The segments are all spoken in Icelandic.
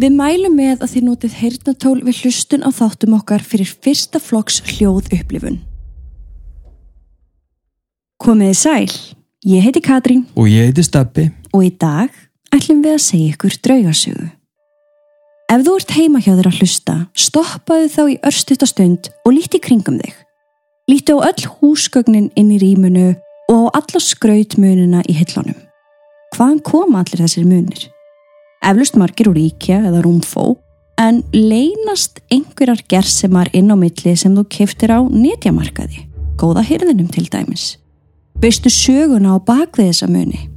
Við mælum með að þið notið heyrnatól við hlustun á þáttum okkar fyrir fyrsta flokks hljóð upplifun. Komiði sæl, ég heiti Katrín Og ég heiti Steppi. og í dag ætlum við að segja ykkur draugasögu. Ef þú ert heima hjá þér að hlusta, stoppaðu þá í örstutastund og líti kringum þig. Líti á öll húsgögnin inn í rýmunu og á alla skrautmununa í hillunum. Hvaðan koma allir þessir munir? Eflust margir úr íkja eða rúmfó, en leynast einhverjar gersemar inn á milli sem þú keftir á netjamarkaði, góða hyrðinum til dæmis. Veistu söguna á bakvið þessa muni?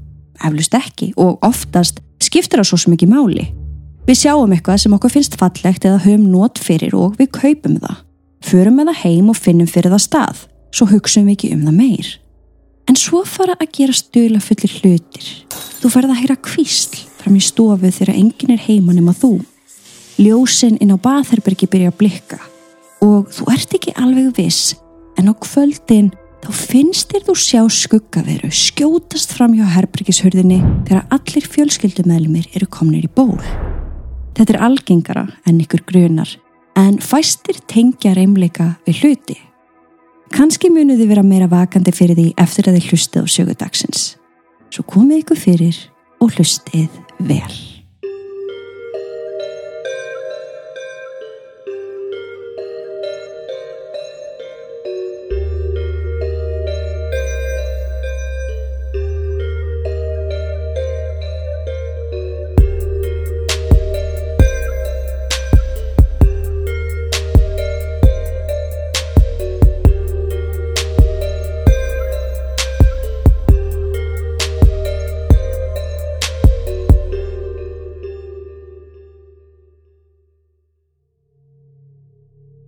Eflust ekki og oftast skiptir það svo sem ekki máli. Við sjáum eitthvað sem okkur finnst fallegt eða höfum nót fyrir og við kaupum það. Förum með það heim og finnum fyrir það stað, svo hugsaum við ekki um það meir. En svo fara að gera stula fullir hlutir. Þú farið að heyra kvísl fram í stofu þegar enginn er heima nema þú. Ljósin inn á baðherbergi byrja að blikka og þú ert ekki alveg viss en á kvöldin þá finnst þér þú sjá skuggaveru skjótast fram hjá herbergishurðinni þegar allir fjölskyldumæðlumir eru komnir í ból. Þetta er algengara en ykkur grunar en fæstir tengja reymleika við hluti. Kanski munið þið vera meira vakandi fyrir því eftir að þið hlustið á sögudagsins. Svo komið ykkur fyrir og hlustið vel.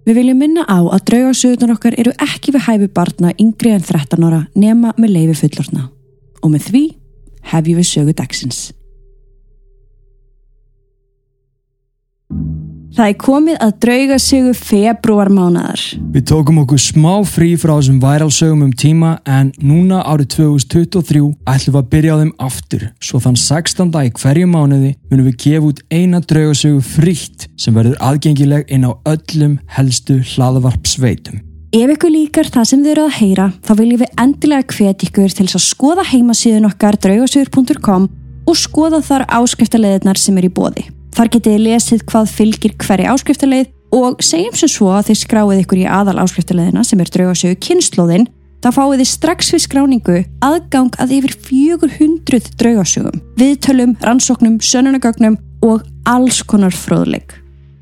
Við viljum minna á að draugarsöðunar okkar eru ekki við hæfi barna yngri en 13 ára nema með leifi fullorna. Og með því hefjum við sögu dagsins. Það er komið að draugasögu februar mánaðar. Við tókum okkur smá frí frá þessum væralsögum um tíma en núna árið 2023 ætlum við að byrja á þeim aftur. Svo þann 16. í hverju mánuði munum við gefa út eina draugasögu frítt sem verður aðgengileg inn á öllum helstu hlaðvarpsveitum. Ef ykkur líkar það sem þið eru að heyra, þá viljum við endilega hvetja ykkur til að skoða heimasíðun okkar draugasögur.com og skoða þar áskriftarleiðirnar sem er í bóði. Þar getið lesið hvað fylgir hverja áskriftarleið og segjum sem svo að þið skráið ykkur í aðal áskriftarleiðina sem er draugasögu kynnslóðin, þá fáið þið strax við skráningu aðgang að yfir 400 draugasögum, viðtölum, rannsóknum, sönunagögnum og alls konar fróðleik.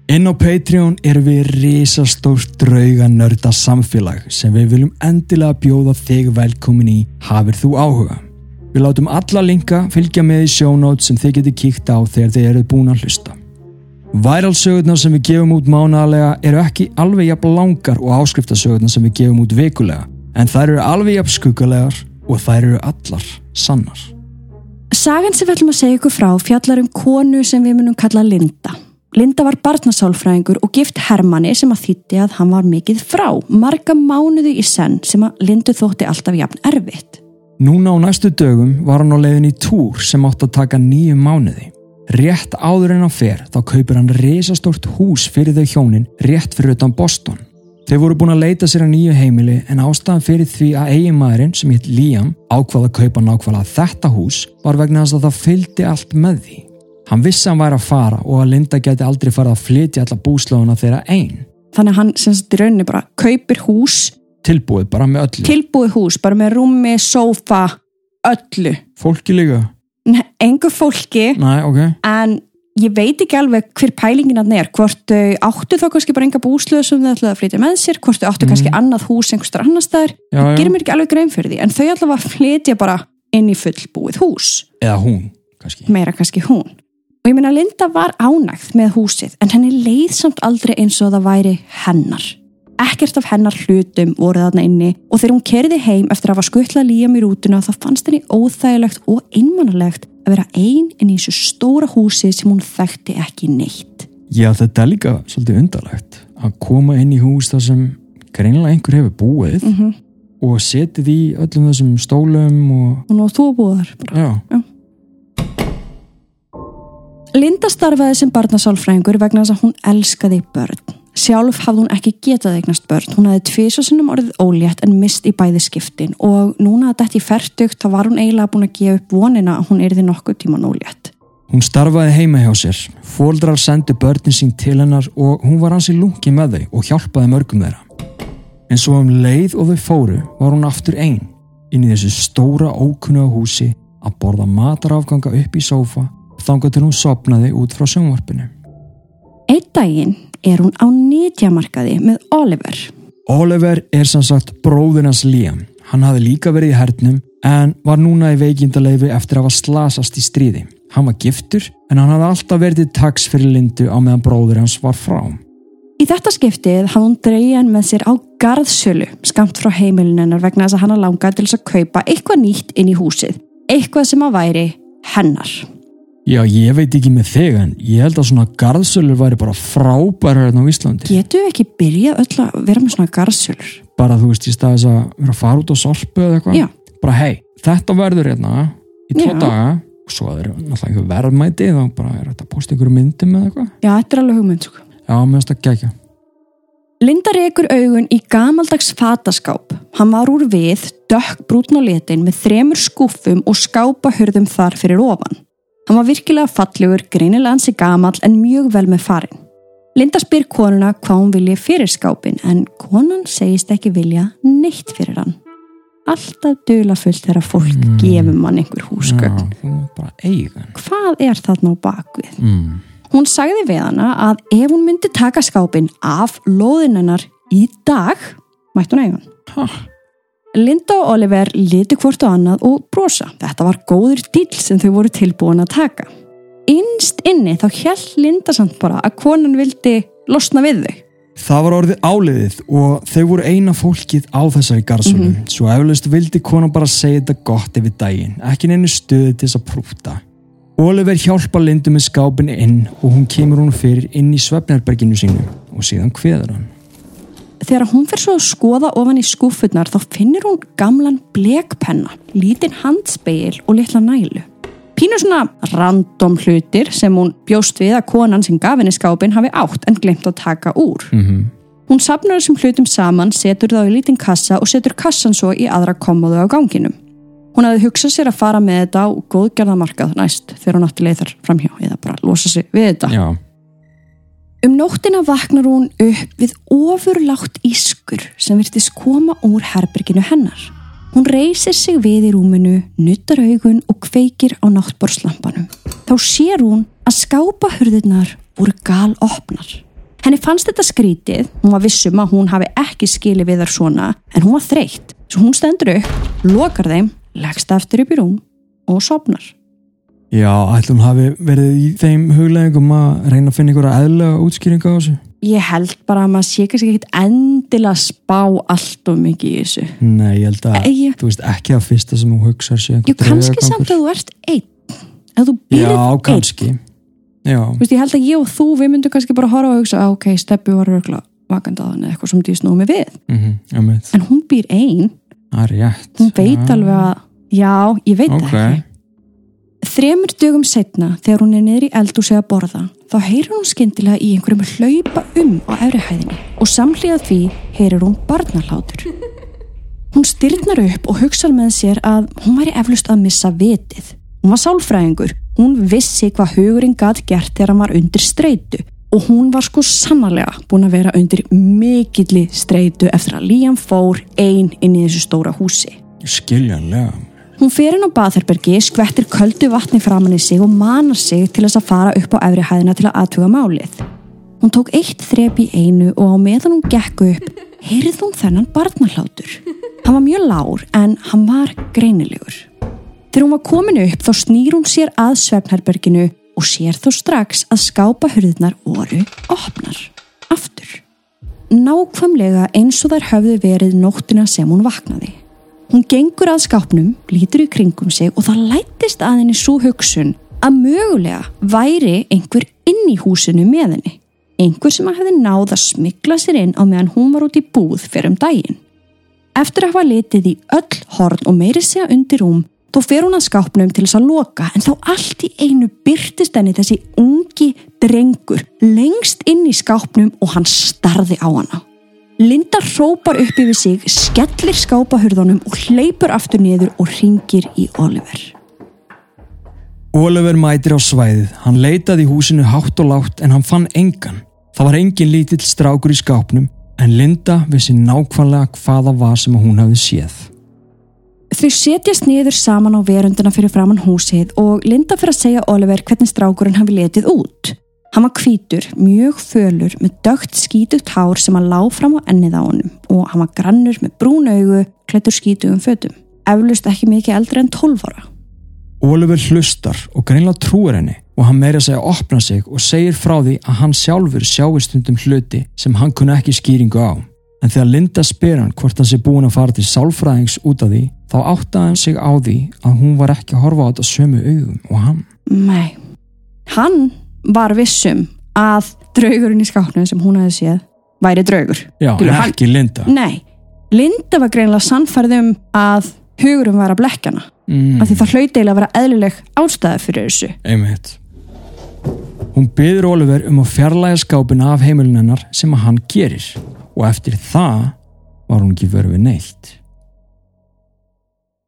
Inn á Patreon erum við risastórt drauga nörda samfélag sem við viljum endilega bjóða þig velkomin í hafið þú áhuga. Við látum alla linka fylgja með í sjónót sem þið geti kíkt á þegar þið eruð búin að hlusta. Væralsögurnar sem við gefum út mánalega eru ekki alveg jafn langar og áskriftasögurnar sem við gefum út vikulega en þær eru alveg jafn skuggalegar og þær eru allar sannar. Sagan sem við ætlum að segja ykkur frá fjallar um konu sem við munum kalla Linda. Linda var barnasálfræðingur og gift Hermanni sem að þýtti að hann var mikið frá, marga mánuði í senn sem að Lindu þótti alltaf jafn erfitt. Núna á næstu dögum var hann á leiðin í túr sem átt að taka nýju mánuði. Rétt áður en hann fer þá kaupir hann risastórt hús fyrir þau hjónin rétt fyrir utan Boston. Þau voru búin að leita sér að nýju heimili en ástæðan fyrir því að eiginmaðurinn sem hitt Liam ákvaða að kaupa nákvæmlega þetta hús var vegna þess að það fylgdi allt með því. Hann vissi að hann væri að fara og að Linda geti aldrei farið að flytja alla búslóðuna þeirra einn. Þannig að hann sem sagt í rauninni bara kaupir hús, Tilbúið bara með öllu. tilbúið hús, bara með rúmi, sófa, öllu. Fólki líka? Nei, Engu fólki, Næ, ok. en ég veit ekki alveg hver pælingin að er, hvort þau áttu þá kannski bara enga búslöðu sem þau ætlaði að flytja með sér, hvort þau áttu kannski annað hús einhverstar annar staðar, Já, já. gerir mér ekki alveg grein fyrir því, en þau allavega flytja bara inn í fullbúið hús. Eða hún, kannski. meira kannski hún. Og ég meina Linda var ánægð með húsið en henni leið samt aldrei eins og það væri hennar. Ekkert af hennar hlutum voru þarna inni og þegar hún kerði heim eftir að hafa skuttlað líjam í rútuna þá fannst henni óþægilegt og einmannalegt að vera ein inn í þessu stóra húsi sem hún þekkti ekki neitt. Já, þetta er líka svolítið undarlegt að koma inn í hús þar sem greinilega einhver hefur búið Mm og setið í öllum þessum stólum og Og nú þú búið þar. bara. já, Linda starfaði sem barnasálfræðingur vegna þess að hún elskaði börn. Sjálf hafði hún ekki getað eignast börn. Hún hafði tviðsvarsinnum orðið ólétt en mist í bæði skiptin og núna að þetta í færtugt þá var hún eiginlega búin að gefa upp vonina að hún erði nokkuð tíman ólétt. Hún starfaði heima hjá sér, fóldrar sendi börnin sín til hennar og hún var hansi lungi með þau og hjálpaði mörgum þeirra. En svo um leið og þau fóru var hún aftur einn inn í þessu stóra ókunnuga húsi að borða matarafganga upp í sófa þanga til hún sopnaði út frá sjónvarpinu. Eitt daginn er hún á nýtjamarkaði með Oliver. Oliver er sem sagt bróðinans Liam. Hann hafði líka verið í hernum en var núna í veikindaleifi eftir að hafa slasast í stríði. Hann var giftur en hann hafði alltaf verið taks fyrir Lindu á meðan bróður hans var frá. Í þetta skiptið hafði hún dreyjan með sér á garðsölu skamt frá heimilinennar vegna þess að hann langaði til þess að kaupa eitthvað nýtt inn í húsið. Eitthvað sem að væri hennar. Já, ég veit ekki með þig en ég held að svona garðsölur væri bara frábæra hérna á Íslandi. Getu ekki byrjað öll að vera með svona garðsölur? Bara þú veist í staðis að vera að fara út á sorpu eða eitthvað. Já. Bara hei, þetta verður hérna í tvo Já. daga og svo er náttúrulega einhver verðmæti þá bara er þetta að posta einhverju myndum eða eitthvað. Já, þetta er alveg hugmynd. Sko. Já, mér finnst það gegja. Linda rekur augun í gamaldags fataskáp. Hann var úr við, dökkbrútn og letin með þremur skúfum og skápahurðum þar fyrir ofan. Hann var virkilega fallegur, greinilega hansi gamal en mjög vel með farin. Linda spyr konuna hvað hún vilja fyrir skápin en konan segist ekki vilja neitt fyrir hann. Alltaf dula fullt þegar fólk Mm. gefur mann einhver húsgögn. Hann. Hvað er þarna á bakvið? Mm. Hún sagði við hana að ef hún myndi taka skápin af lóðinennar í dag, mætti hún eiga hann. Ha, Linda og Oliver litu hvort á annað og brosa. Þetta var góður dýl sem þau voru tilbúin að taka. Innst inni þá hjælt Linda samt bara að konan vildi losna við þau. Það var orðið áliðið og þau voru eina fólkið á þessari garðsölu. Svo eflaust vildi konan bara segja þetta gott yfir daginn, ekki neinu stöði til þess að prúta. Oliver hjálpa Lindu með skápin inn og hún kemur hún fyrir inn í svefnherberginu sínu og síðan kveður hann. Þegar hún fer svo að skoða ofan í skúfurnar þá finnir hún gamlan blekpenna, lítinn handspeil og litla nælu. Pínu svona random hlutir sem hún bjóst við að konan sem gaf henni skápin hafi átt en glemt að taka úr. Mm Hún sapnar þessum hlutum saman, setur þá í lítinn kassa og setur kassan svo í aðra komodu á ganginum. Hún hafði hugsað sér að fara með þetta á góðgerðamarkað næst þegar hún átti leið þar framhjá eða bara losa sig við þetta. Já, Um nóttina vaknar hún upp við ofurlátt ískur sem virtist koma úr herberginu hennar. Hún reysir sig við í rúminu, nuttar augun og kveikir á náttborslampanum. Þá sér hún að skápahurðirnar voru gal opnar. Henni fannst þetta skrítið, hún var vissum að hún hafi ekki skilið við þar svona, en hún var þreytt. Svo hún stendur upp, lokar þeim, leggst aftur upp í rúm og sopnar. Já, ætlum hafi verið í þeim hugleggingum að reyna að finna einhverja eðlega útskýringa á þessu. Ég held bara að maður sé kannski ekkit endilega að spá allt og mikið í þessu. Nei, ég held að, Ég, þú veist, ekki að fyrsta sem hún hugsar sé jú, kannski samt að þú ert einn. Að þú byrðið Já, einn. kannski. Já, Þú veist, ég held að ég og þú, við myndum kannski bara horfa og hugsa, "Ah, ok, steppi var örgla vakandaðan eða eitthvað sem því snúið mig við. mm En hún býr einn, það er rétt. hún veit Já. alveg að, já, ég veit Ok. það ekki. Þremur dögum setna, þegar hún er niður í eldúsi að borða, þá heyrir hún skyndilega í einhverjum hlaupa um á efrihæðinni og samhliða því heyrir hún barnahlátur. Hún styrnar upp og hugsa með sér að hún væri eflust að missa vitið. Hún var sálfræðingur, hún vissi hvað hugurinn gat gert þegar hann var undir streitu og hún var sko sannarlega búin að vera undir mikilli streitu eftir að Líam fór ein inn í þessu stóra húsi. Skiljanlega. Hún fer inn á baðherbergi, skvettir köldu vatni framann í sig og manar sig til þess að fara upp á efri hæðina til að aðtuga málið. Hún tók eitt þrep í einu og á meðan hún gekk upp, heyrið hún þennan barnahlátur. Hann var mjög lár en hann var greinilegur. Þegar hún var komin upp þá snýr hún sér að svefnherberginu og sér þó strax að skápa hurðnar voru opnar. Aftur. Nákvæmlega eins og þær höfðu verið nóttina sem hún vaknaði. Hún gengur að skápnum, lítur í kringum sig og það lættist að henni svo hugsun að mögulega væri einhver inn í húsinu með henni. Einhver sem hefði náð að smikla sér inn á meðan hún var út í búð fyrir um daginn. Eftir að hafa litið í öll horn og meiri segja undir rúm, Þó fer hún að skápnum til þess að loka en þá allt í einu byrtist henni þessi ungi drengur lengst inn í skápnum og hann starði á hana. Linda hrópar upp yfir sig, skellir skápahurðunum og hleypur aftur niður og ringir í Oliver. Oliver mætir á svæðið, hann leitaði í húsinu hátt og látt en hann fann engan. Það var engin lítill strákur í skápnum en Linda vissi nákvæmlega hvaða var sem hún hafði séð. Þau setjast niður saman á verundina fyrir framann húsið og Linda fyrir að segja Oliver hvernig strákurinn hafi letið út. Hann var hvítur, mjög fölur, með dögt skítugt hár sem að lág fram á ennið á honum og hann var grannur með brún augu, klættur skítugum fötum. Eflust ekki mikið eldri en 12 ára. Oliver hlustar og greinlega trúir henni og hann meira segja að opna sig og segir frá því að hann sjálfur sjáistundum hluti sem hann kunna ekki skýringu á. En þegar Linda spyr hann hvort hann sé búin að fara til sálfræðings út af því, þá áttaði hann sig á því að hún var ekki að horfa á þetta sömu augum og hann. Nei, hann var vissum að draugurinn í skápnum sem hún hefði séð væri draugur. Já, en ekki Linda. Nei, Linda var greinlega sannfærið um að hugurum var að blekkjana. Mm, Af því það hlaut eiginlega að vera eðlileg ástæða fyrir þessu. einmitt. Hún byður Oliver um að fjarlæga skápina af heimilin hennar sem að hann gerir og eftir það var hún ekki verið neitt.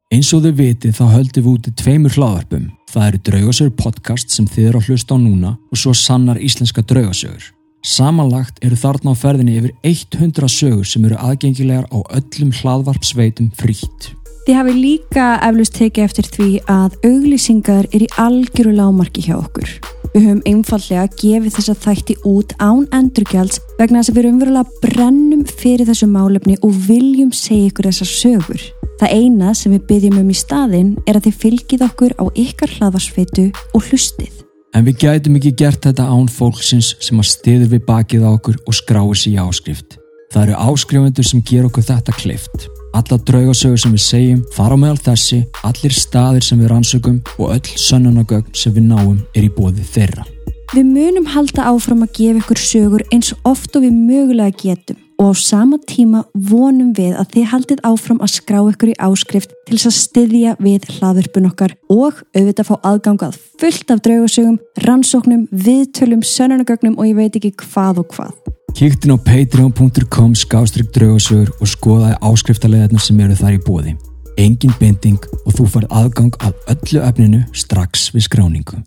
Eins og þau vitið þá höldum við úti tveimur hlaðarpum. Það eru Draugasögur podcast sem þið eru að hlusta á núna og svo sannar íslenska draugasögur. Samanlagt eru þarna á ferðinni yfir 100 sögur sem eru aðgengilegar á öllum hlaðvarpsveitum frítt. Þið hafi líka eflust tekið eftir því að auglýsingar er í algjöru lámarki hjá okkur. Við höfum einfallega gefið þessa þætti út án endurgjalds vegna þess að við umverulega brennum fyrir þessu málefni og viljum segja ykkur þessar sögur. Það eina sem við byggjum um í staðinn er að þið fylgið okkur á ykkar hlaðvarsfeitu og hlustið. En við gætum ekki gert þetta án fólksins sem að stiður við bakið á okkur og skráir sér í áskrift. Það eru áskrifundur sem ger okkur þetta klift. Alla draugasögur sem við segjum, fara meðal þessi, allir staðir sem við rannsökum og öll sönnunagögn sem við náum er í bóði þeirra. Við munum halda áfram að gefa ykkur sögur eins oft og við mögulega getum og á sama tíma vonum við að þið haldið áfram að skrá ykkur í áskrift til þess að styðja við hlaðurpun okkar og auðvitað fá aðgangað fullt af draugasögum, rannsóknum, viðtölum, sönunagögnum og ég veit ekki hvað og hvað. Kíktin á patreon.com skástrygg draugasögur og skoðaði áskriftarleðarnir sem eru þar í bóði. Engin binding og þú fær aðgang af öllu efninu strax við skráningu.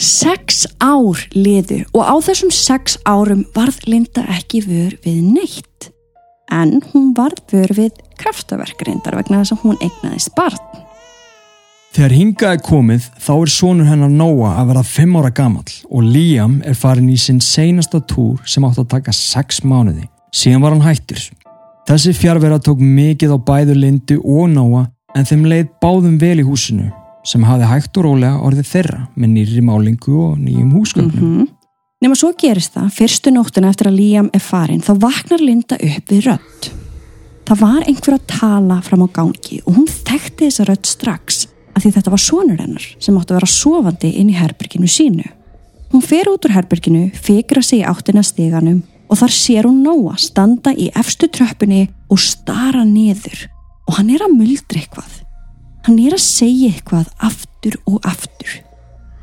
Sex ár liðu og á þessum sex árum varð Linda ekki vör við neitt. En hún varð vör við kraftaverk reyndar vegna þess að hún eignaðist barn. Þegar hingað er komið þá er sonur hennar Nóa að vera 5 ára gamall og Liam er farin í sinn seinasta túr sem átt að taka 6 mánuði. Síðan var hann hættur. Þessi fjárvera tók mikið á bæðu Lindu og Nóa en þeim leið báðum vel í húsinu sem hafði hægt og rólega orðið þeirra með nýri málingu og nýjum húsgögnum. Mm Nefna svo gerist það, fyrstu nóttina eftir að Liam er farin, þá vaknar Linda upp við rödd. Það var einhver að tala fram á gangi og hún þekkti þessa rödd strax að því þetta var sonur hennar sem átti að vera sofandi inn í herberginu sínu. Hún fer út úr herberginu, fikra sig í áttina steganum og þar sér hún Nóa standa í efstu tröppunni og stara niður og hann er að muldra eitthvað. Hann er að segja eitthvað aftur og aftur.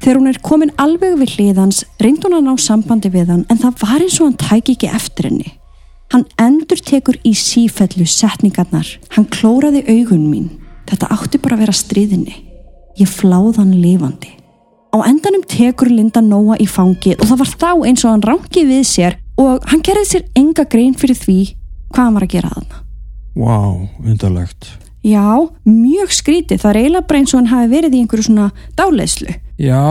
Þegar hún er komin alveg við hliðans reynd hún að ná sambandi við hann en það var eins og hann tæki ekki eftir henni. Hann endur tekur í sífellu setningarnar. Hann klóraði augun mín. Þetta átti bara að vera stríðinni. Ég fláð hann lifandi. Á endanum tekur Linda Nóa í fangi og það var þá eins og hann rangi við sér og hann gerði sér enga grein fyrir því hvað hann var að gera þarna. Vá, wow, undarlegt. Já, mjög skrítið. Það er eiginlega bara eins og hann hafi verið í einhverju svona dáleyslu. Já,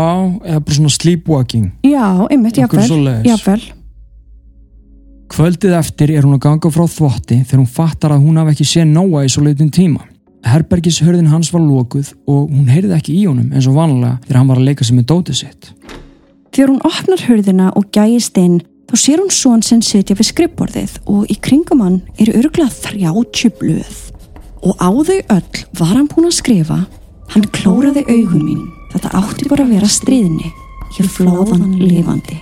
eða bara svona sleepwalking. Já, einmitt, jáfnvel. Jáfnvel. Kvöldið eftir er hún að ganga frá þvotti þegar hún fattar að hún hafi ekki séð Nóa í svo leitin tíma. Herbergishörðin hans var lokuð og hún heyrði ekki í honum eins og vanlega þegar hann var að leika sig með dótið sitt. Þegar hún opnar hurðina og gæjist inn, þá sér hún svon sinn sitja við skrippborðið og í kringum hann eru 30 blöð. Og á þau öll var hann búinn að skrifa, hann klóraði augun mín, þetta átti bara að vera stríðinni, ég flóðan lifandi.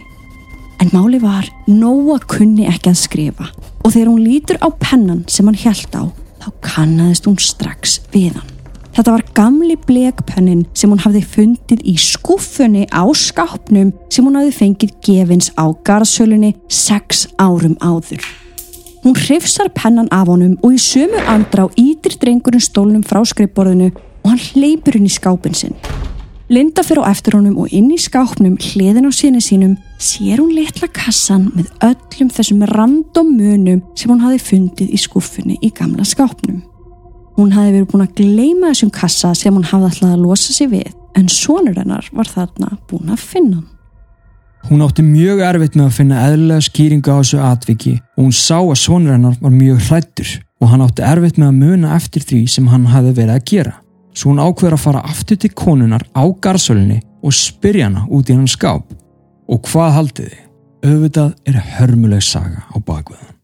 En máli var, Nóa kunni ekki að skrifa og þegar hún lítur á pennan sem hann hjælt á, þá kannaðist hún strax við hann. Þetta var gamli blekpennin sem hún hafði fundið í skuffunni á skápnum sem hún hafði fengið gefins á garðsölunni sex árum áður. Hún hrifsar pennan af honum og í sömu andra á ítir drengurinn stólnum frá skrifborðinu og hann hleypur inn í skápin sinn. Linda fyrir á eftir honum og inn í skápnum hliðin á síni sínum sér hún litla kassan með öllum þessum random munum sem hún hafi fundið í skuffunni í gamla skápnum. Hún hafi verið búin að gleima þessum kassa sem hún hafði alltaf að losa sig við en sonur hennar var þarna búin að finna hann. Hún átti mjög erfitt með að finna eðlilega skýringu á þessu atviki og hún sá að sonur hennar var mjög hrættur og hann átti erfitt með að muna eftir því sem hann hafi verið að gera. Svo hún ákveður að fara aftur til konunar á garsölinni og spyrja hana út í hann skáp. Og hvað haldið þið? Öfutað er hörmuleg saga á bakveðan.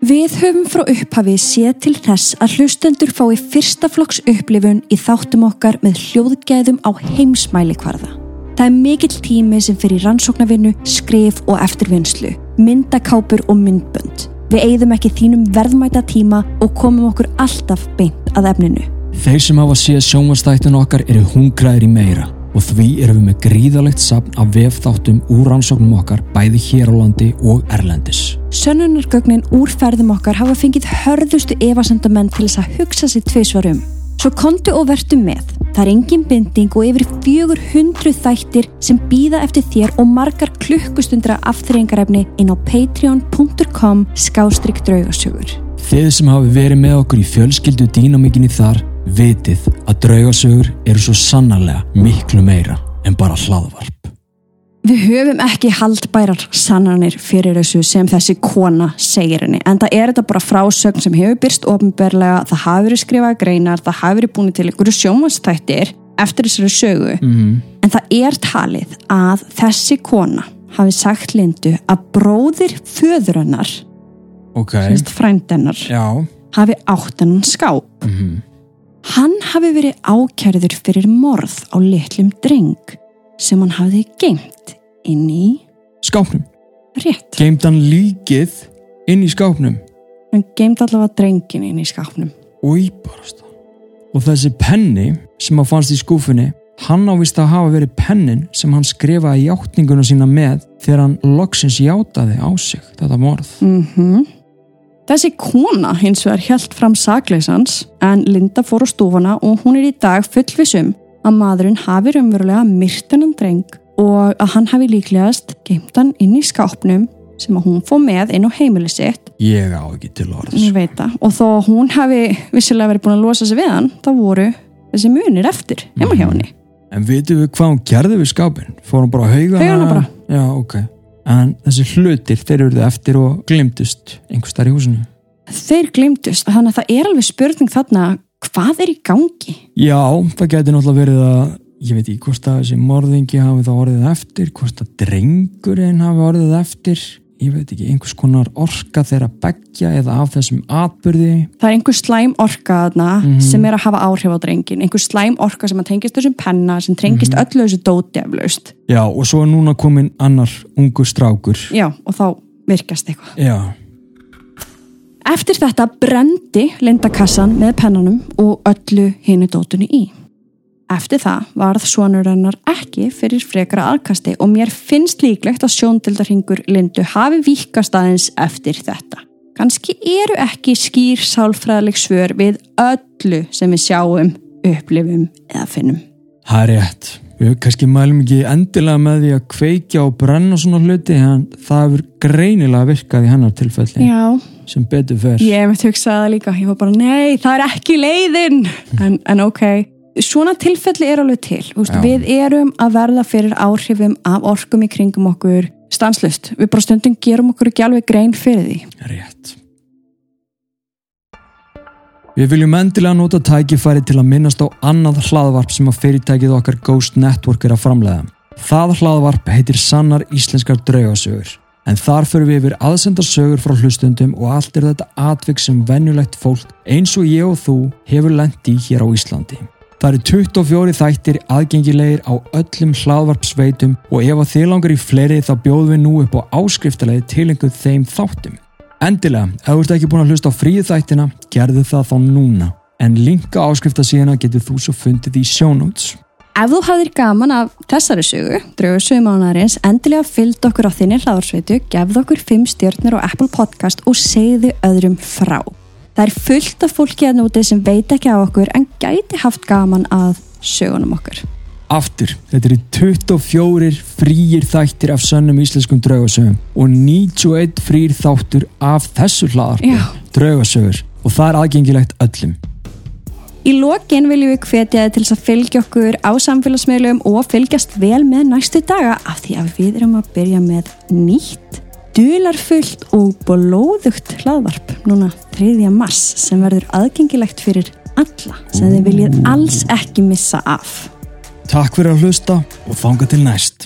Við höfum frá upphafi séð til þess að hlustendur fái fyrsta flokks upplifun í þáttum okkar með hljóðgæðum á heimsmæli kvarða. Það er mikill tími sem fyrir rannsóknarvinnu, skrif og eftirvinnslu, myndakápur og myndbönd. Við eigðum ekki þínum verðmæta tíma og komum okkur alltaf beint að efninu. Þeir sem hafa séð sjónvastættun okkar eru hungraðir í meira og því erum við með gríðalegt sapn af vefþáttum úr rannsóknum okkar bæði hér á landi og Erlendis. Sönnunargögnin úr ferðum okkar hafa fengið hörðustu evasendamenn til þess að hugsa sér tviðsvarum. Svo kontu og vertu með. Það er engin binding og yfir 400 þættir sem býða eftir þér og margar klukkustundra afþreyingarefni inn á patreon.com skástrygg draugasögur. Þið sem hafi verið með okkur í fjölskyldu dýnamíkinni þar vitið að draugasögur eru svo sannarlega miklu meira en bara hlaðvarp. Við höfum ekki haldbærar sannanir fyrir þessu sem þessi kona segir henni en það er þetta bara frásögn sem hefur byrst ofinberlega, það hafi verið skrifað greinar, það hafi verið búin til einhverju sjómanstættir eftir þessari sögu. Mm -hmm. en það er talið að þessi kona hafi sagt Lindu að bróðir föður hennar, Ok, semst frænd hennar já. hafi átt hennan skáp. Mm Hann hafi verið ákjærður fyrir morð á litlum dreng sem hann hafi geimt inn í Skápnum. rétt. Geimt hann líkið inn í skápnum. Hann geimt allavega drengin inn í skápnum. Új, barast það. Og þessi penni sem að fannst í skúfunni, hann ávist að hafa verið pennin sem hann skrifaði játninguna sína með þegar hann loksins játaði á sig þetta morð. Mm Þessi kona hins vegar helt fram sakleysans en Linda fór á stúfana og hún er í dag fullvisum að maðurinn hafi raunverulega myrt hennan dreng og að hann hafi líklegast geimt hann inn í skápnum sem að hún fór með inn á heimili sitt Ég á ekki til orðs. ég veit það, og þó að hún hafi vissilega verið búin að losa sig við hann þá voru þessi munir eftir heima hjá henni En vitum við hvað hún gerði við skápin? Fór hún bara að hauga Hauga hana bara. Já, ok. En þessi hlutir, þeir eruðu eftir og glimtust einhvers þar í húsinu. þeir glimtust, þannig að það er alveg spurning þarna hvað er í gangi? Já, það geti náttúrulega verið að ég veit ekki hvort að þessi morðingi hafi það orðið eftir, hvort að drengurinn hafi orðið eftir. Ég veit ekki, einhvers konar orka þeirra begja eða af þessum atbyrði það er einhver slæm orka þarna Mhm. sem er að hafa áhrif á drengin einhver slæm orka sem að tengist þessum penna sem tengist Mhm. öllu þessu dóti eflaust Já, og svo er núna komin annar ungur strákur. Já, og þá virkast eitthvað. Já, eftir þetta brendi Linda kassan með pennanum og öllu hinu dótunni í Eftir það varð sonur hennar ekki fyrir frekara aðkasti og mér finnst líklegt að sjóndildarhingur Lindu hafi vikast aðeins eftir þetta. Kanski eru ekki skýr sálfræðileg svör við öllu sem við sjáum, upplifum eða finnum. það er rétt Við kannski mælum ekki endilega með því að kveikja og brenna svona hluti en það hefur greinilega virkað í hennar tilfelli Já, sem betur fer ég hef mitt hugsaði það líka. Ég var bara, nei, það er ekki leiðin. En, en ok, svona tilfelli er alveg til. Veist, við erum að verða fyrir áhrifum af orkum í kringum okkur stanslust. Við bara stundum gerum okkur ekki alveg grein fyrir því. Rétt. Við viljum endilega nota tækifæri til að minnast á annað hlaðvarp sem að fyrirtækið okkar Ghost Network er að framlega. Það hlaðvarp heitir Sannar Íslenskar draugasögur. En þar fyrir við yfir aðsendar sögur frá hlustundum og allt er þetta atvik sem venjulegt fólk eins og ég og þú hefur lendi hér á Íslandi. Það eru 24 þættir aðgengilegir á öllum hlaðvarpsveitum og ef að þið langar í fleiri þá bjóðum við nú upp á áskriftalegi til einhver þeim þáttum. Endilega, ef þú ert ekki búin að hlusta á fríu þættina, gerðu það þá núna. en linka áskrifta síðana getur þú svo fundið í notes. Ef þú hafðir gaman af þessari sögu, draugur sögumánarins, endilega fylgd okkur á þinni hláðarsveitu, gefð okkur 5 stjórnir á Apple Podcast og segðu öðrum frá. Það er fullt af fólki að nútið sem veit ekki á okkur en gæti haft gaman að sögunum okkur. Aftur, þetta eru 24 frýir þættir af sönnum íslenskum draugasögum og 91 frýr þáttur af þessu hlaðarpi, Já. draugasögur og það er aðgengilegt öllum. Í lokin viljum við hvetja þið til að fylgja okkur á samfélagsmiðlum og fylgjast vel með næstu daga af því að við erum að byrja með nýtt, dularfullt og blóðugt hlaðvarp núna 3. mars sem verður aðgengilegt fyrir alla sem þið viljið alls ekki missa af. Takk fyrir að hlusta og þanga til næst.